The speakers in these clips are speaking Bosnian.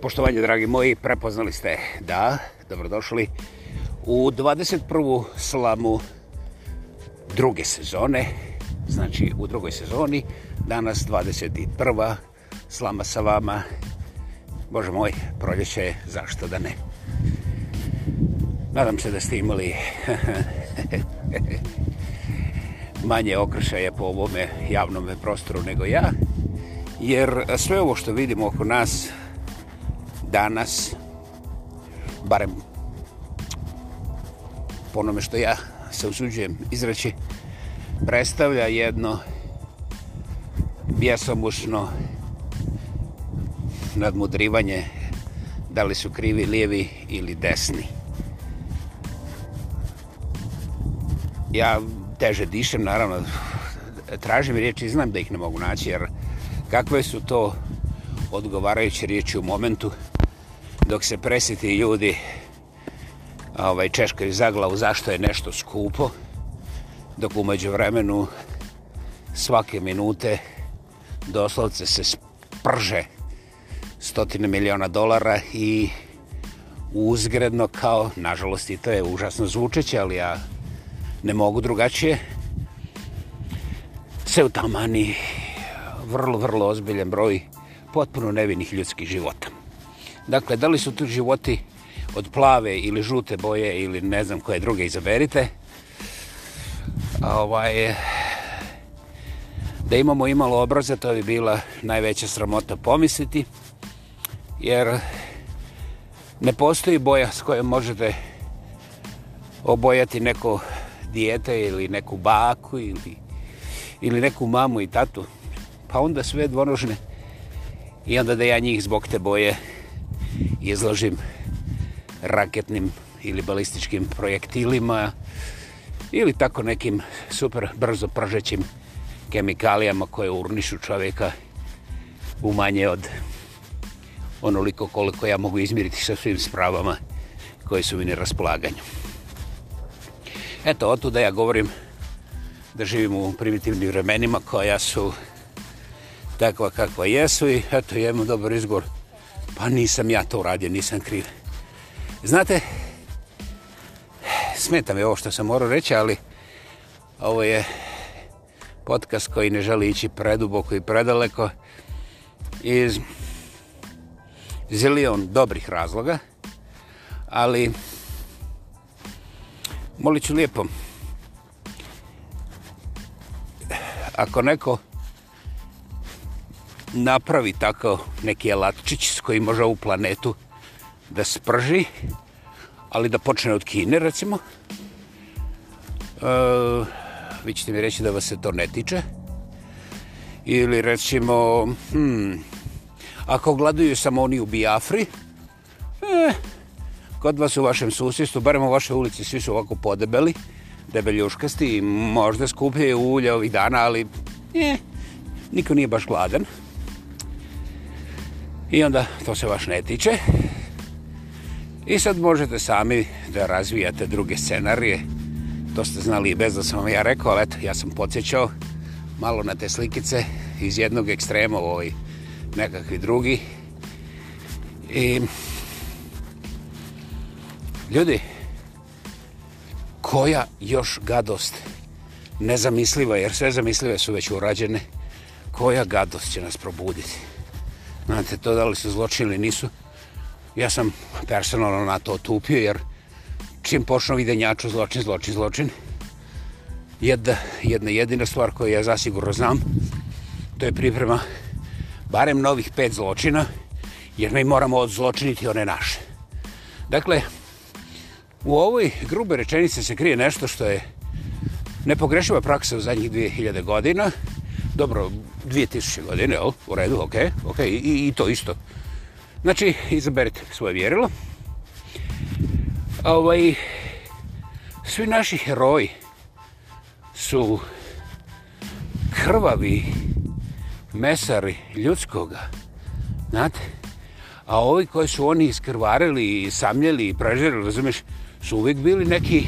poštovanje dragi moji, prepoznali ste da, dobrodošli u 21. slamu druge sezone, znači u drugoj sezoni, danas 21. slama sa vama, Bože moj, proljeće, zašto da ne? Nadam se da ste imali manje okršaja po ovome javnom prostoru nego ja, jer sve ovo što vidimo oko nas danas, barem ponome što ja se usuđujem izreći, predstavlja jedno bjesomušno nadmudrivanje da li su krivi lijevi ili desni. Ja teže dišem, naravno, tražim riječi, znam da ih ne mogu naći, jer kakve su to odgovarajuće riječi u momentu, dok se presjeti ljudi ovaj, češkaju zaglavu zašto je nešto skupo, dok umeđu vremenu svake minute doslovce se sprže stotine miliona dolara i uzgredno kao, nažalost i to je užasno zvučeće, ali ja ne mogu drugačije, se utamani vrlo, vrlo ozbiljen broj potpuno nevinih ljudskih života. Dakle, da li su tu životi od plave ili žute boje ili ne znam koje druge izaberite. A ovaj, da imamo imalo obraze, to bi bila najveća sramota pomisliti. Jer ne postoji boja s kojom možete obojati neko dijete ili neku baku ili, ili neku mamu i tatu. Pa onda sve dvonožne i onda da ja njih zbog te boje izlažim raketnim ili balističkim projektilima ili tako nekim super brzo pržećim kemikalijama koje urnišu čovjeka u manje od onoliko koliko ja mogu izmiriti sa svim spravama koje su mi na raspolaganju. Eto, o tu da ja govorim da živim u primitivnim vremenima koja su takva kakva jesu i eto, jedan dobar izgovor Pa nisam ja to uradio, nisam kriv. Znate, smeta me ovo što sam morao reći, ali ovo je podcast koji ne želi ići preduboko i predaleko iz zilion dobrih razloga, ali molit ću lijepo, ako neko napravi tako neki alatčić s kojim može ovu planetu da sprži, ali da počne od Kine, recimo. E, vi ćete mi reći da vas se to ne tiče. Ili recimo, hmm, ako gladuju samo oni u Biafri, eh, kod vas u vašem susjedstvu, barem u vašoj ulici, svi su ovako podebeli, debeljuškasti, možda skupije ulje ovih dana, ali eh, niko nije baš gladan. I onda to se baš ne tiče. I sad možete sami da razvijate druge scenarije. To ste znali i bez da sam vam ja rekao, ali eto, ja sam podsjećao malo na te slikice iz jednog ekstrema u ovoj nekakvi drugi. I... Ljudi, koja još gadost nezamisliva, jer sve zamislive su već urađene, koja gadost će nas probuditi? Znate, to da li su zločin ili nisu, ja sam personalno na to otupio, jer čim počnu videnjaču zločin, zločin, zločin, jedna, jedna jedina stvar koju ja zasigurno znam, to je priprema barem novih pet zločina, jer mi moramo odzločiniti one naše. Dakle, u ovoj grube rečenice se krije nešto što je nepogrešiva praksa u zadnjih 2000 godina, dobro, 2000 godine, jel? u redu, ok, ok, i, i to isto. Znači, izaberite svoje vjerilo. Ovaj, svi naši heroji su krvavi mesari ljudskoga, znate? A ovi koji su oni iskrvarili, samljeli i prežerili, razumiješ, su uvijek bili neki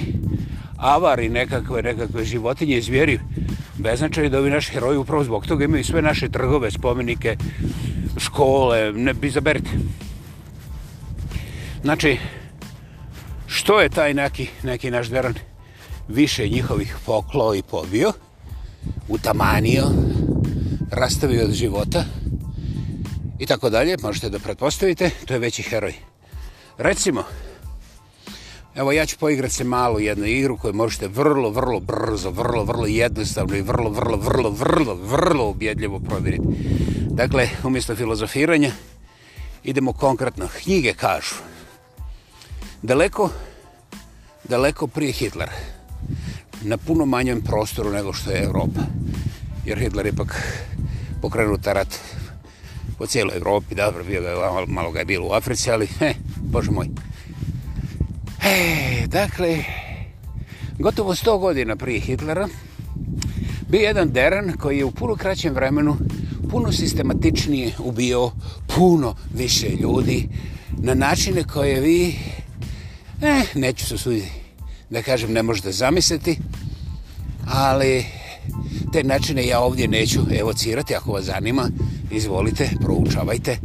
avari nekakve, nekakve životinje, zvjeri, beznačaj da ovi naši heroji upravo zbog toga imaju sve naše trgove, spomenike, škole, ne bi zaberite. Znači, što je taj neki, neki naš deran više njihovih poklo i pobio, utamanio, rastavio od života i tako dalje, možete da pretpostavite, to je veći heroj. Recimo, Evo ja ću poigrati se malo jednu igru koju možete vrlo, vrlo brzo, vrlo, vrlo jednostavno i vrlo, vrlo, vrlo, vrlo, vrlo ubjedljivo provjeriti. Dakle, umjesto filozofiranja idemo konkretno. Knjige kažu, daleko, daleko prije Hitlera, na puno manjem prostoru nego što je Europa. Jer Hitler ipak pokrenuo ta rat po cijeloj Europi, dobro, bio ga, malo ga je bilo u Africi, ali, he, bože moj, E, dakle, gotovo 100 godina prije Hitlera bi jedan deren koji je u puno kraćem vremenu puno sistematičnije ubio puno više ljudi na načine koje vi e, eh, neću se sudi da kažem ne možete zamisliti ali te načine ja ovdje neću evocirati ako vas zanima izvolite, proučavajte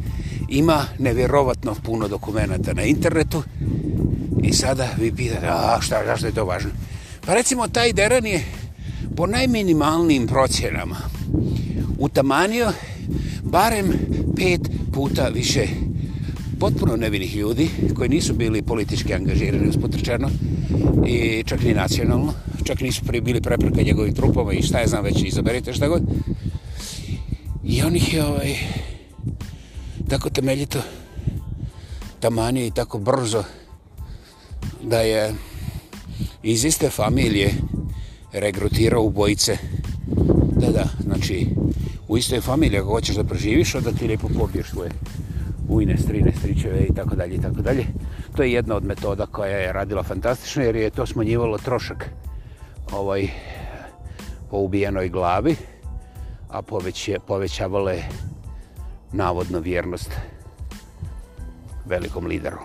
ima nevjerovatno puno dokumenta na internetu I sada vi pitate, a šta, zašto je to važno? Pa recimo, taj deran je po najminimalnijim procjenama utamanio barem pet puta više potpuno nevinih ljudi koji nisu bili politički angažirani uspotrčeno i čak ni nacionalno, čak nisu pri, bili prepreka njegovim trupama i šta je znam već, izaberite šta god. I on ih je ovaj, tako temeljito tamanio i tako brzo da je iz iste familije regrutirao ubojice. Da, da, znači, u istoj familiji ako hoćeš da proživiš, onda ti lijepo pobiješ svoje ujne, strine, stričeve i tako dalje i tako dalje. To je jedna od metoda koja je radila fantastično jer je to smanjivalo trošak ovaj, po ubijenoj glavi, a poveće, povećavale navodno vjernost velikom lideru.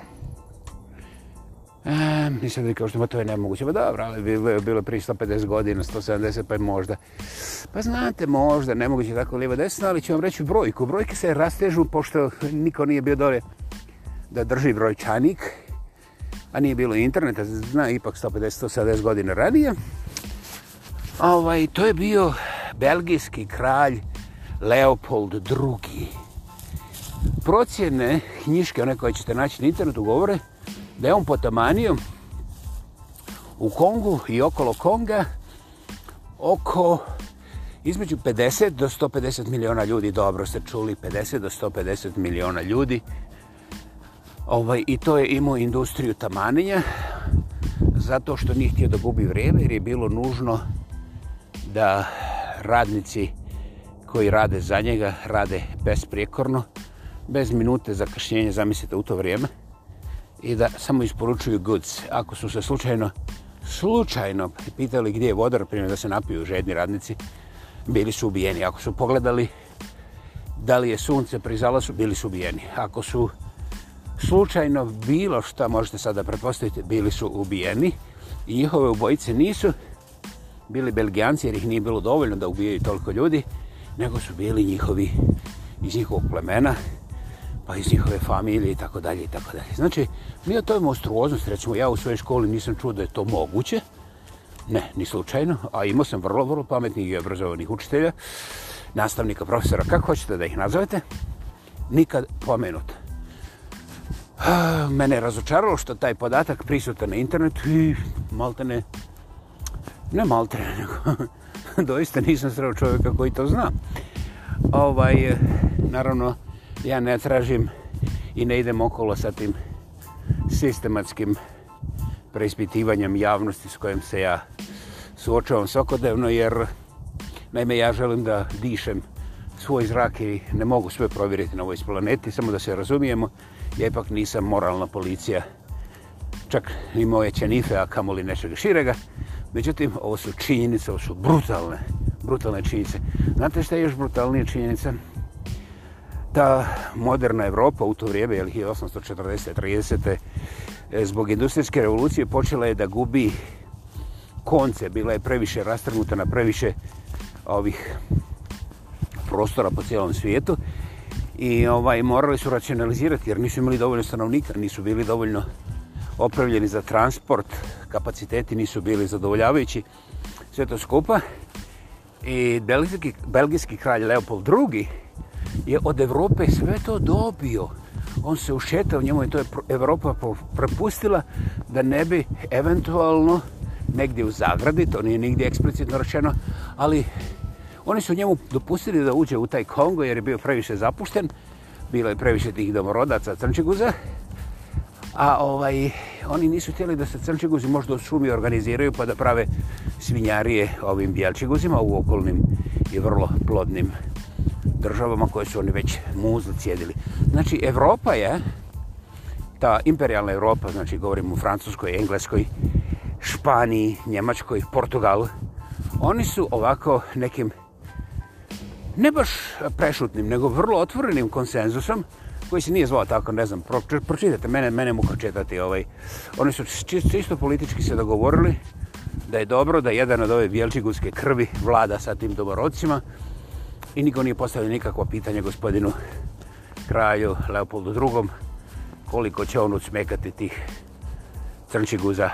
E, nisam rekao što, ba to je nemoguće. Ba pa dobro, ali bilo je, bilo je prije 150 godina, 170, pa je možda. Pa znate, možda, nemoguće tako lijevo desno, ali ću vam reći brojku. Brojke se rastežu, pošto niko nije bio dole da drži brojčanik, a nije bilo interneta, zna ipak 150, 170 godina ranije. Ovaj, to je bio belgijski kralj Leopold II. Procjene knjiške, one koje ćete naći na internetu, govore, da je on potamanio u Kongu i okolo Konga oko između 50 do 150 miliona ljudi, dobro ste čuli, 50 do 150 miliona ljudi. Ovaj, I to je imao industriju tamanenja, zato što nije htio da gubi vrijeme, jer je bilo nužno da radnici koji rade za njega rade besprijekorno, bez minute zakašnjenja, zamislite u to vrijeme i da samo isporučuju goods. Ako su se slučajno, slučajno pitali gdje je vodor, primjer da se napiju žedni radnici, bili su ubijeni. Ako su pogledali da li je sunce pri zalasu, bili su ubijeni. Ako su slučajno bilo što možete sada prepostaviti, bili su ubijeni. I njihove ubojice nisu bili belgijanci jer ih nije bilo dovoljno da ubijaju toliko ljudi, nego su bili njihovi iz njihovog plemena, pa iz njihove familije i tako dalje i tako dalje. Znači, mi o toj monstruoznosti, recimo ja u svojoj školi nisam čuo da je to moguće, ne, ni slučajno, a imao sam vrlo, vrlo pametnih i obrazovanih učitelja, nastavnika, profesora, kako hoćete da ih nazovete, nikad pomenut. Ah, mene je razočaralo što taj podatak prisutan na internetu i malte ne, ne malte ne, nego doista nisam sreo čovjeka koji to zna. Ovaj, naravno, ja ne tražim i ne idem okolo sa tim sistematskim preispitivanjem javnosti s kojim se ja suočavam svakodnevno, jer naime ja želim da dišem svoj zrak i ne mogu sve provjeriti na ovoj planeti, samo da se razumijemo, ja ipak nisam moralna policija, čak ni moje čenife, a kamoli nečega širega. Međutim, ovo su činjenice, ovo su brutalne, brutalne činjenice. Znate šta je još brutalnija činjenica? Znate ta moderna Evropa u to vrijeme, jel 1840. 30. E, zbog industrijske revolucije počela je da gubi konce, bila je previše rastrnuta na previše ovih prostora po cijelom svijetu i ovaj, morali su racionalizirati jer nisu imali dovoljno stanovnika, nisu bili dovoljno opravljeni za transport, kapaciteti nisu bili zadovoljavajući, sve to skupa. I belgijski, belgijski kralj Leopold II je od Evrope sve to dobio. On se ušetao, njemu je to Evropa propustila da ne bi eventualno negdje u zagradi, to nije nigdje eksplicitno rečeno, ali oni su njemu dopustili da uđe u taj Kongo jer je bio previše zapušten, bilo je previše tih domorodaca Crnčeguza, a ovaj, oni nisu htjeli da se Crnčeguzi možda u šumi organiziraju pa da prave svinjarije ovim Bjelčeguzima u okolnim i vrlo plodnim državama koje su oni već muzli cijedili. Znači, Evropa je, ta imperialna Evropa, znači govorim u Francuskoj, Engleskoj, Španiji, Njemačkoj, Portugalu, oni su ovako nekim, ne baš prešutnim, nego vrlo otvorenim konsenzusom, koji se nije zvao tako, ne znam, pro, pročitajte, mene, mene mu četati ovaj. Oni su čisto, čisto politički se dogovorili da je dobro da jedan od ove bjelčigunske krvi vlada sa tim domorodcima, i niko nije postavio nikakva pitanja gospodinu kralju Leopoldu II koliko će on ucmekati tih crnčiguza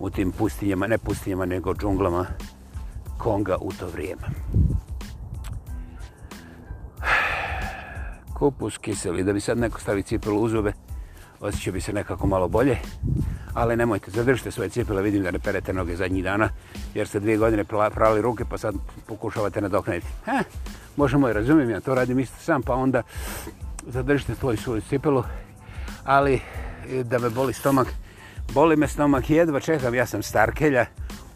u tim pustinjama, ne pustinjama, nego džunglama Konga u to vrijeme. Kupus kiseli, da bi sad neko stavi cipelu u zube, osjećao bi se nekako malo bolje. Ali nemojte, zadržite svoje cipile, vidim da ne perete noge zadnjih dana, jer ste dvije godine prali ruke pa sad pokušavate nadoknaditi. He, možemo i razumijem, ja to radim isto sam, pa onda zadržite svoju svoju cipilu. Ali e, da me boli stomak, boli me stomak jedva čekam, ja sam starkelja,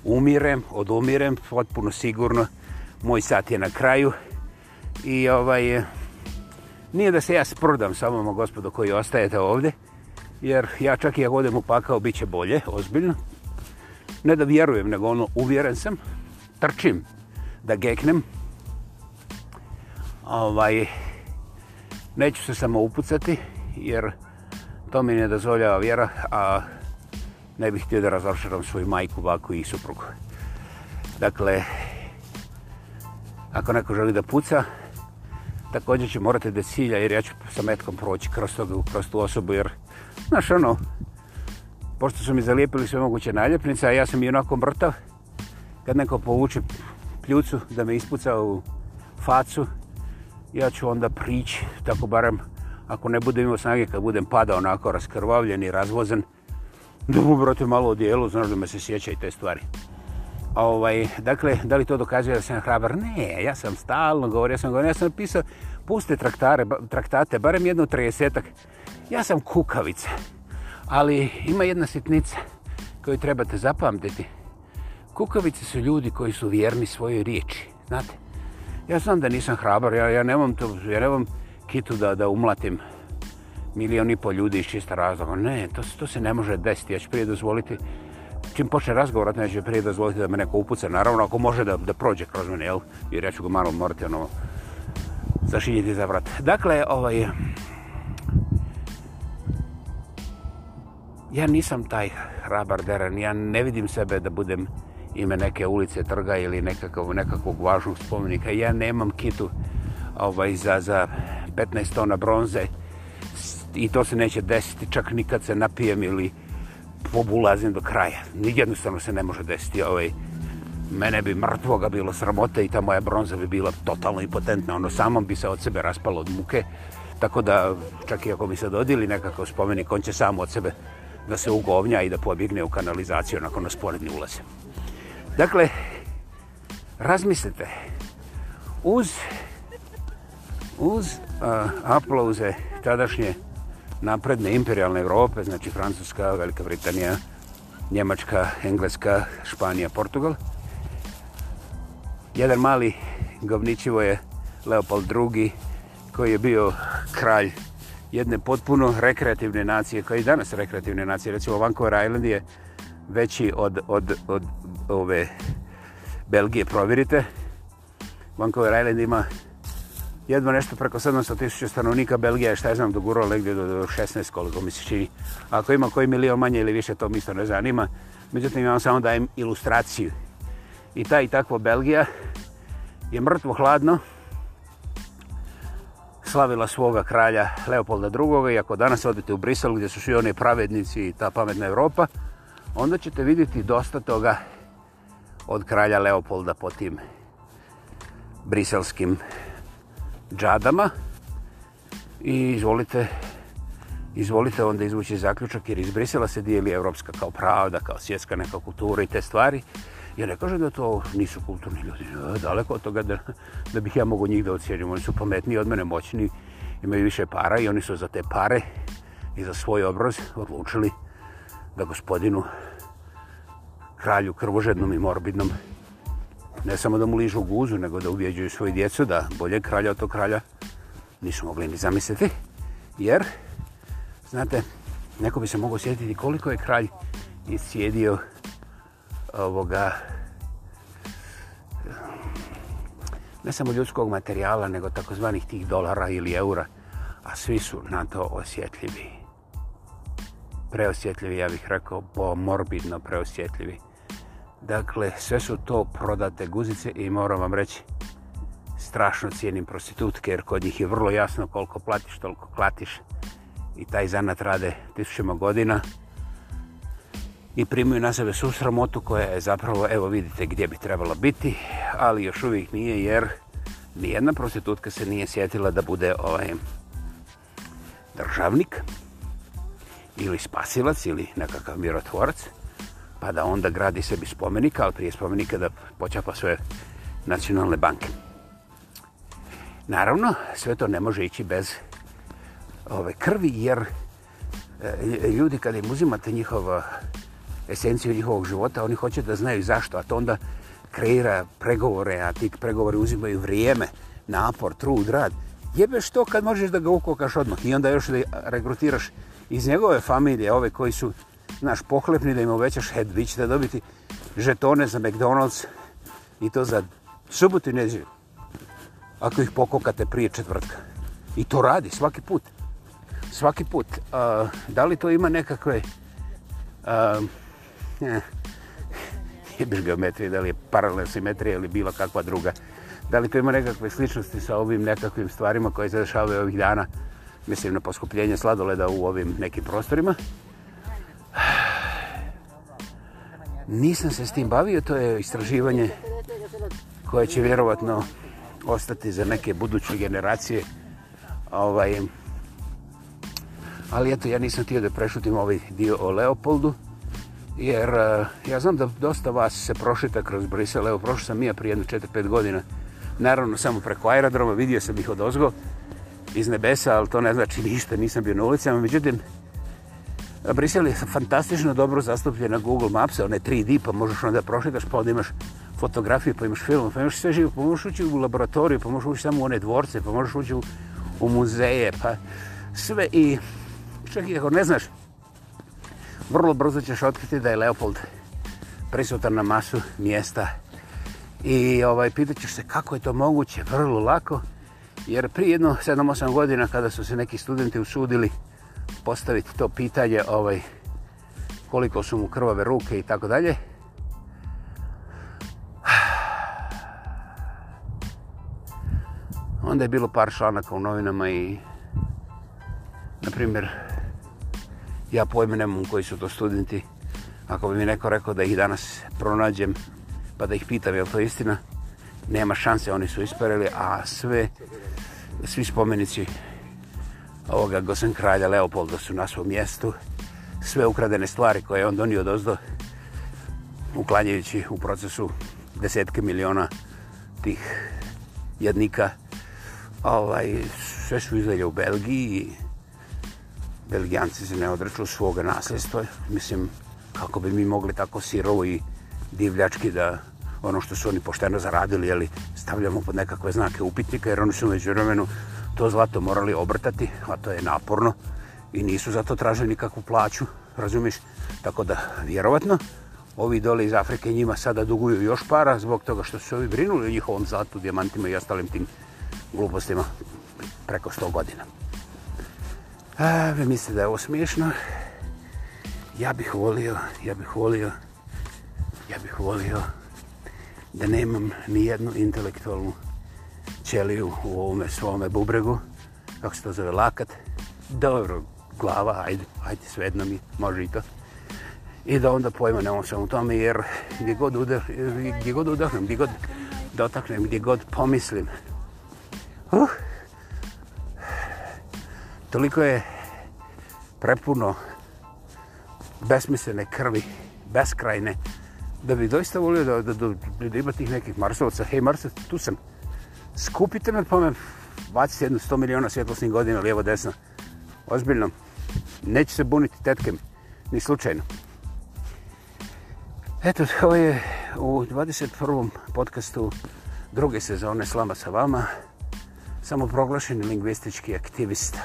umirem, odumirem, potpuno sigurno, moj sat je na kraju. I ovaj, e, nije da se ja sprudam s vama, gospodo, koji ostajete ovdje, jer ja čak i ja godem upakao, bit će bolje, ozbiljno. Ne da vjerujem, nego ono, uvjeren sam, trčim da geknem. Ovaj, neću se samo upucati, jer to mi ne dozvoljava vjera, a ne bih htio da razošaram svoju majku, baku i suprugu. Dakle, ako neko želi da puca, također će morati da cilja jer ja ću sa metkom proći kroz, toga, kroz tu osobu jer, znaš ono, pošto su mi zalijepili sve moguće naljepnice, a ja sam i onako mrtav, kad neko povuče pljucu da me ispuca u facu, ja ću onda prići, tako barem ako ne budem imao snage kad budem pada onako raskrvavljen i razvozen, da mu brote malo odijelu, znaš da me se sjeća i te stvari ovaj, dakle, da li to dokazuje da sam hrabar? Ne, ja sam stalno govorio, ja sam govorio, ja sam napisao puste traktare, traktate, barem jedno tresetak. Ja sam kukavica, ali ima jedna sitnica koju trebate zapamtiti. Kukavice su ljudi koji su vjerni svojoj riječi, znate. Ja znam da nisam hrabar, ja, ja nemam to, ja nemam kitu da, da umlatim milijon i pol ljudi iz čista razloga. Ne, to, to se ne može desiti, ja ću prije dozvoliti da čim počne razgovor, neće prije da zvolite da me neko upuca, naravno, ako može da, da prođe kroz mene, jel? Jer ja ću ga malo morati ono, zašiljiti za vrat. Dakle, ovaj, ja nisam taj hrabar deran, ja ne vidim sebe da budem ime neke ulice trga ili nekakav, nekakvog važnog spomenika. Ja nemam kitu ovaj, za, za 15 tona bronze i to se neće desiti čak nikad se napijem ili bob ulazim do kraja. Nijednostavno se ne može desiti ovaj mene bi mrtvoga bilo sramote i ta moja bronza bi bila totalno impotentna. Ono samom bi se od sebe raspalo od muke. Tako da, čak i ako mi se dodili nekakav spomenik, on će samo od sebe da se ugovnja i da pobjegne u kanalizaciju nakon na sporedni ulaz. Dakle, razmislite. Uz, uz uh, aplauze tadašnje napredne imperialne Evrope, znači Francuska, Velika Britanija, Njemačka, Engleska, Španija, Portugal. Jedan mali govničivo je Leopold II, koji je bio kralj jedne potpuno rekreativne nacije, koji je danas rekreativne nacije. Recimo, Vancouver Island je veći od, od, od ove Belgije, provjerite. Vancouver Island ima jedva nešto preko 700.000 stanovnika Belgija, šta je znam, dogurao negdje do, do 16, koliko mi se čini. Ako ima koji milion manje ili više, to mi isto ne zanima. Međutim, ja vam samo dajem ilustraciju. I ta i takva Belgija je mrtvo hladno slavila svoga kralja Leopolda II. I ako danas odete u Brisel, gdje su svi oni pravednici i ta pametna Evropa, onda ćete vidjeti dosta toga od kralja Leopolda po tim briselskim džadama i izvolite izvolite onda izvući zaključak jer izbrisila se dijeli evropska kao pravda, kao svjetska neka kultura i te stvari. Ja ne kažem da to nisu kulturni ljudi, daleko od toga da, da bih ja mogo njih da ocijenim. Oni su pametniji od mene, moćni, imaju više para i oni su za te pare i za svoj obraz odlučili da gospodinu kralju krvožednom i morbidnom ne samo da mu ližu guzu, nego da ubjeđuju svoju djecu da bolje kralja od tog kralja nisu mogli ni zamisliti. Jer, znate, neko bi se mogao sjetiti koliko je kralj iscijedio ovoga ne samo ljudskog materijala, nego takozvanih tih dolara ili eura, a svi su na to osjetljivi. Preosjetljivi, ja bih rekao, morbidno preosjetljivi. Preosjetljivi. Dakle, sve su to prodate guzice i moram vam reći, strašno cijenim prostitutke, jer kod njih je vrlo jasno koliko platiš, toliko klatiš. I taj zanat rade tisućama godina i primuju na sebe susramotu koja je zapravo, evo vidite gdje bi trebala biti, ali još uvijek nije jer nijedna prostitutka se nije sjetila da bude ovaj državnik ili spasilac ili nekakav mirotvorac pa da onda gradi sebi spomenika, ali prije spomenika da počapa svoje nacionalne banke. Naravno, sve to ne može ići bez ove krvi, jer e, ljudi kada im uzimate njihova esenciju njihovog života, oni hoće da znaju zašto, a to onda kreira pregovore, a ti pregovori uzimaju vrijeme, napor, trud, rad. Jebeš to kad možeš da ga ukokaš odmah i onda još da regrutiraš iz njegove familije, ove koji su naš pohlepni da im obećaš, hej, vi ćete dobiti žetone za McDonald's i to za subotu i neđelju. Ako ih pokokate prije četvrtka. I to radi svaki put. Svaki put. A, da li to ima nekakve... A, ne, je geometrije, da li je paralel simetrija ili bilo kakva druga. Da li to ima nekakve sličnosti sa ovim nekakvim stvarima koje se dešavaju ovih dana, mislim na poskupljenje sladoleda u ovim nekim prostorima. Nisam se s tim bavio, to je istraživanje koje će vjerovatno ostati za neke buduće generacije. Ovaj, ali eto, ja nisam tijel da prešutim ovaj dio o Leopoldu, jer eh, ja znam da dosta vas se prošita kroz Brisele. Evo, prošao sam ja prije 4-5 godina, naravno samo preko aerodroma, vidio sam ih od ozgo iz nebesa, ali to ne znači ništa, nisam bio na ulicama. Međutim, Brisel je fantastično dobro zastupljen na Google Maps, one 3D, pa možeš onda prošetaš, pa onda imaš fotografiju, pa imaš film, pa imaš sve živo, pa možeš ući u laboratoriju, pa možeš ući samo u one dvorce, pa možeš ući u, u muzeje, pa sve i čak i ako ne znaš, vrlo brzo ćeš otkriti da je Leopold prisutan na masu mjesta i ovaj, pitat ćeš se kako je to moguće, vrlo lako, jer prije jedno 7-8 godina kada su se neki studenti usudili postaviti to pitanje ovaj koliko su mu krvave ruke i tako dalje. Onda je bilo par članaka u novinama i na primjer ja pojme nemam koji su to studenti ako bi mi neko rekao da ih danas pronađem pa da ih pitam je li to istina nema šanse oni su isparili a sve svi spomenici ovoga gosan kralja Leopolda su na svom mjestu. Sve ukradene stvari koje je on donio dozdo, uklanjajući u procesu desetke miliona tih jednika, ovaj, sve su izdelje u Belgiji i Belgijanci se ne odreču svoga nasljedstva. Mislim, kako bi mi mogli tako sirovo i divljački da ono što su oni pošteno zaradili, jeli, stavljamo pod nekakve znake upitnika, jer oni su među vremenu, to zlato morali obrtati, a to je naporno i nisu zato tražili nikakvu plaću, razumiješ? Tako da, vjerovatno, ovi dole iz Afrike njima sada duguju još para zbog toga što su ovi brinuli o njihovom zlatu, dijamantima i ostalim tim glupostima preko 100 godina. A, vi mislite da je ovo smiješno? Ja bih volio, ja bih volio, ja bih volio da nemam ni jednu intelektualnu ćeliju u ovome svome bubregu, kako se to zove, lakat, dobro, glava, ajde, ajde, sve jedno mi, može i to. I da onda pojma nemam sam u tome, jer gdje god, udar, gdje god udahnem, gdje god dotaknem, gdje god pomislim, uh, toliko je prepuno besmislene krvi, beskrajne, da bi doista volio da, da, da, da ima tih nekih Marsovaca. Hej, Marsovac, tu sam skupite me pa me bacite jednu 100 miliona svjetlosnih godina lijevo desno. Ozbiljno, neću se buniti tetke mi, ni slučajno. Eto, to je u 21. podcastu druge sezone Slama sa vama. Samo proglašeni lingvistički aktivist.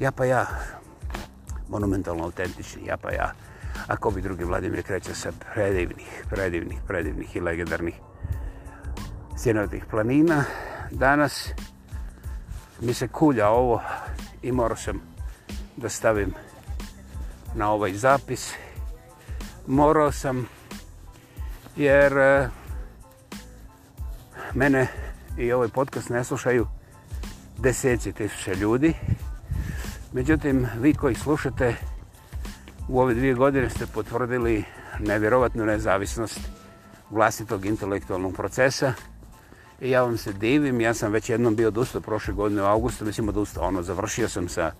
Ja pa ja, monumentalno autentični, ja pa ja. Ako bi drugi Vladimir kreće sa predivnih, predivnih, predivnih i legendarnih Sjenovitih planina. Danas mi se kulja ovo i morao sam da stavim na ovaj zapis. Morao sam jer e, mene i ovaj podcast ne slušaju deseci tisuća ljudi. Međutim, vi koji slušate u ove dvije godine ste potvrdili nevjerovatnu nezavisnost vlastitog intelektualnog procesa ja vam se divim, ja sam već jednom bio dosta prošle godine u augustu, mislim da usta, ono, završio sam sa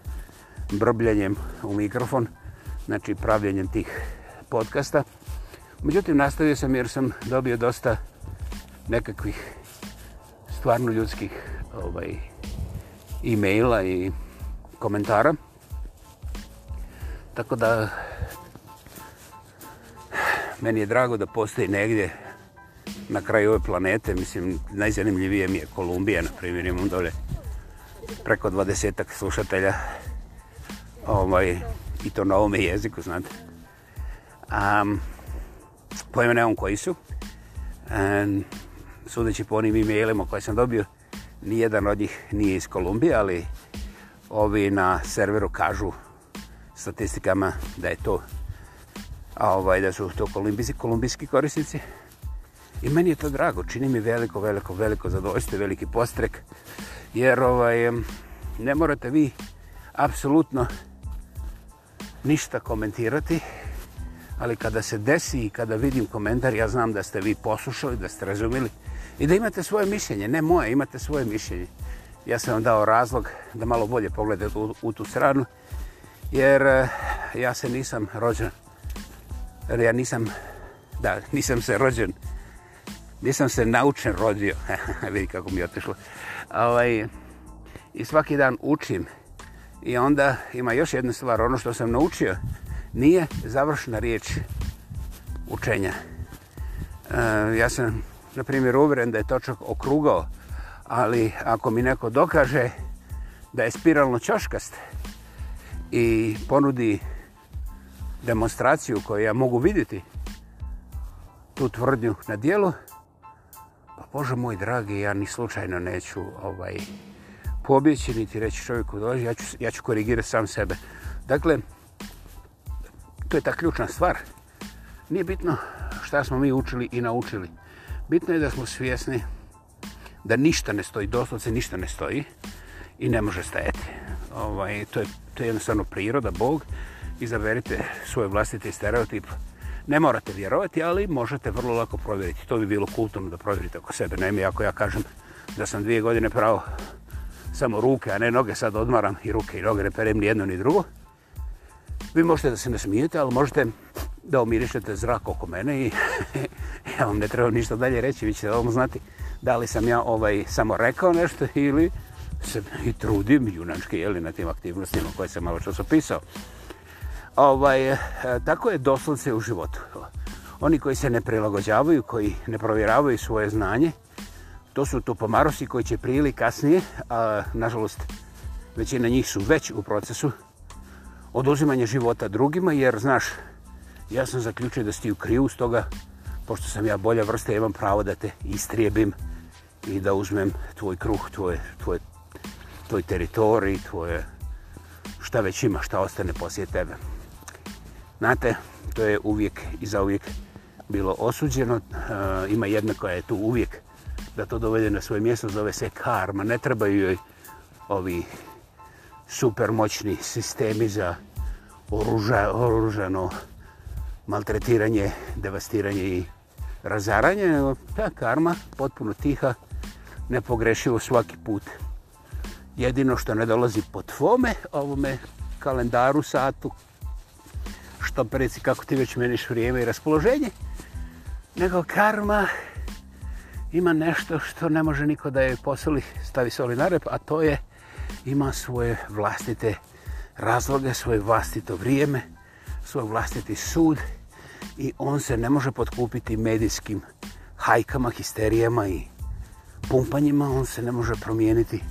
brbljanjem u mikrofon, znači pravljanjem tih podcasta. Međutim, nastavio sam jer sam dobio dosta nekakvih stvarno ljudskih ovaj, e-maila i komentara. Tako da, meni je drago da postoji negdje na kraju ove planete, mislim, najzanimljivije mi je Kolumbija, na primjer, imam dole preko dvadesetak slušatelja, ovaj, i to na ovome jeziku, znate. Um, pojme nevam koji su. Um, sudeći po onim e-mailima koje sam dobio, nijedan od njih nije iz Kolumbije, ali ovi na serveru kažu statistikama da je to ovaj, da su to kolumbijski, kolumbijski korisnici. I meni je to drago, čini mi veliko, veliko, veliko zadovoljstvo, veliki postrek, jer ovaj, ne morate vi apsolutno ništa komentirati, ali kada se desi i kada vidim komentar, ja znam da ste vi poslušali, da ste razumili i da imate svoje mišljenje, ne moje, imate svoje mišljenje. Ja sam vam dao razlog da malo bolje pogledate u, u tu stranu, jer eh, ja se nisam rođen, jer ja nisam, da, nisam se rođen, nisam se naučen rodio, vidi kako mi je otešlo. Ovaj, I svaki dan učim. I onda ima još jedna stvar, ono što sam naučio, nije završena riječ učenja. E, ja sam, na primjer, uvren da je točak okrugao, ali ako mi neko dokaže da je spiralno čoškast i ponudi demonstraciju koju ja mogu vidjeti tu tvrdnju na dijelu, Bože moj dragi, ja ni slučajno neću ovaj, pobjeći niti reći čovjeku dolazi, ja ću, ja ću korigirati sam sebe. Dakle, to je ta ključna stvar. Nije bitno šta smo mi učili i naučili. Bitno je da smo svjesni da ništa ne stoji, doslovce ništa ne stoji i ne može stajati. Ovaj, to, je, to je jednostavno priroda, Bog. Izaberite svoj vlastiti stereotip, stereotip Ne morate vjerovati, ali možete vrlo lako provjeriti. To bi bilo kulturno da provjerite oko sebe. Naime, ako ja kažem da sam dvije godine pravo samo ruke, a ne noge, sad odmaram i ruke i noge, ne perem ni jedno ni drugo, vi možete da se ne smijete, ali možete da omirišete zrak oko mene i ja vam ne trebam ništa dalje reći, vi ćete ovom znati da li sam ja ovaj samo rekao nešto ili se i trudim junački jeli, na tim aktivnostima koje sam malo čas opisao ovaj, eh, tako je doslovce u životu. Oni koji se ne prilagođavaju, koji ne provjeravaju svoje znanje, to su tupomarosi koji će prije ili kasnije, a nažalost većina njih su već u procesu oduzimanja života drugima, jer znaš, ja sam zaključio da sti u kriju s toga, pošto sam ja bolja vrsta, imam pravo da te istrijebim i da uzmem tvoj kruh, tvoj, tvoj, tvoj teritorij, tvoje, šta već ima, šta ostane poslije tebe. Znate, to je uvijek i za uvijek bilo osuđeno. E, ima jedna koja je tu uvijek da to dovede na svoje mjesto, zove se karma. Ne trebaju joj ovi supermoćni sistemi za oruža, oruženo maltretiranje, devastiranje i razaranje. Ta karma, potpuno tiha, nepogrešivo svaki put. Jedino što ne dolazi po tvome, ovome kalendaru, satu, što preci pa kako ti već meniš vrijeme i raspoloženje, nego karma ima nešto što ne može niko da je posili, stavi soli na rep, a to je ima svoje vlastite razloge, svoje vlastito vrijeme, svoj vlastiti sud i on se ne može podkupiti medijskim hajkama, histerijama i pumpanjima, on se ne može promijeniti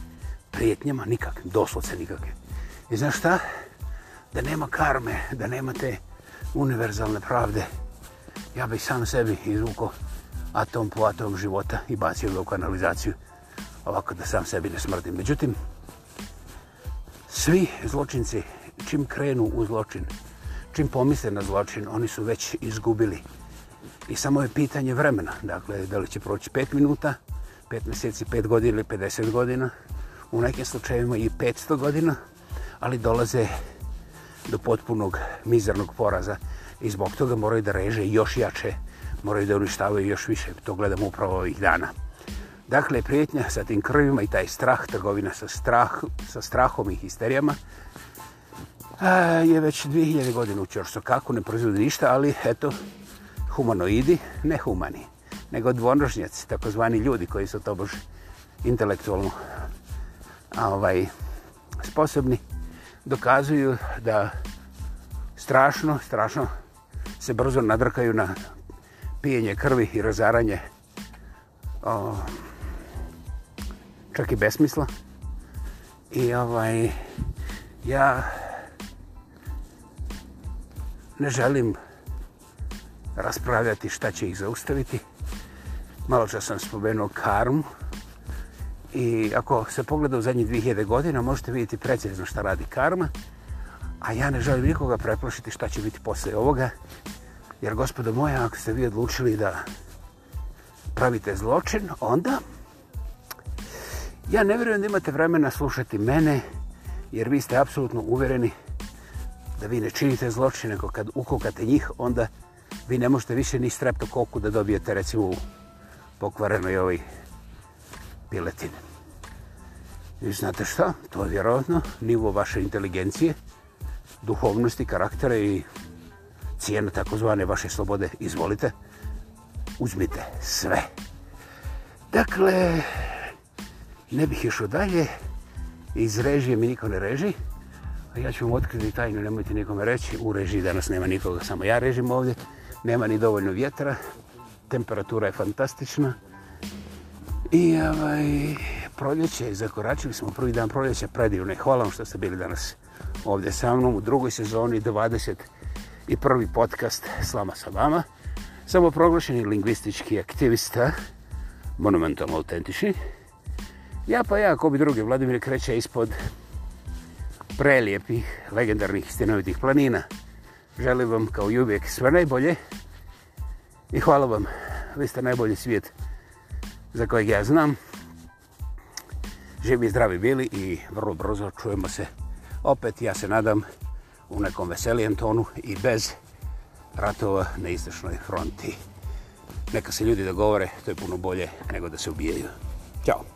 prijetnjama nikakvim, doslovce nikakvim. I znaš šta? da nema karme, da nema te univerzalne pravde, ja bih sam sebi izvukao atom po atom života i bacio ga u kanalizaciju ovako da sam sebi ne smrtim. Međutim, svi zločinci čim krenu u zločin, čim pomisle na zločin, oni su već izgubili. I samo je pitanje vremena, dakle, da li će proći 5 minuta, 5 mjeseci, 5 godina ili 50 godina, u nekim slučajevima i 500 godina, ali dolaze do potpunog mizernog poraza i zbog toga moraju da reže još jače, moraju da uništavaju još više. To gledamo upravo ovih dana. Dakle, prijetnja sa tim krvima i taj strah, trgovina sa, strah, sa strahom i histerijama a, e, je već 2000 godina u Čorso. Kako ne proizvodi ništa, ali eto, humanoidi, ne humani, nego dvonožnjaci, takozvani ljudi koji su to intelektualno a, ovaj, sposobni, dokazuju da strašno, strašno se brzo nadrkaju na pijenje krvi i razaranje o, čak i besmisla. I ovaj, ja ne želim raspravljati šta će ih zaustaviti. Malo čas sam spomenuo karmu, I ako se pogleda u zadnje 2000 godina, možete vidjeti precizno šta radi karma. A ja ne želim nikoga preplošiti šta će biti posle ovoga. Jer, gospodo moja, ako ste vi odlučili da pravite zločin, onda... Ja ne vjerujem da imate vremena slušati mene, jer vi ste apsolutno uvereni da vi ne činite zločin, nego kad ukokate njih, onda vi ne možete više ni streptokoku da dobijete, recimo, u pokvarenoj ovoj piletine. I znate šta? To je vjerovatno nivo vaše inteligencije, duhovnosti, karaktere i cijena takozvane vaše slobode. Izvolite, uzmite sve. Dakle, ne bih išao dalje, iz režije mi niko ne reži, a ja ću vam otkriti tajnu, nemojte nikome reći, u režiji danas nema nikoga, samo ja režim ovdje, nema ni dovoljno vjetra, temperatura je fantastična, I ovaj, proljeće, zakoračili smo prvi dan proljeća predivne. Hvala vam što ste bili danas ovdje sa mnom u drugoj sezoni 20 i prvi podcast Slama sa vama. Samo proglašeni lingvistički aktivista, monumentalno autentični. Ja pa ja, ko bi drugi, Vladimir kreće ispod prelijepih, legendarnih, stinovitih planina. Želim vam kao i uvijek sve najbolje i hvala vam, vi ste najbolji svijet za kojeg ja znam. Živi i zdravi bili i vrlo brzo čujemo se opet, ja se nadam, u nekom veselijem tonu i bez ratova na istočnoj fronti. Neka se ljudi dogovore, to je puno bolje nego da se ubijaju. Ćao!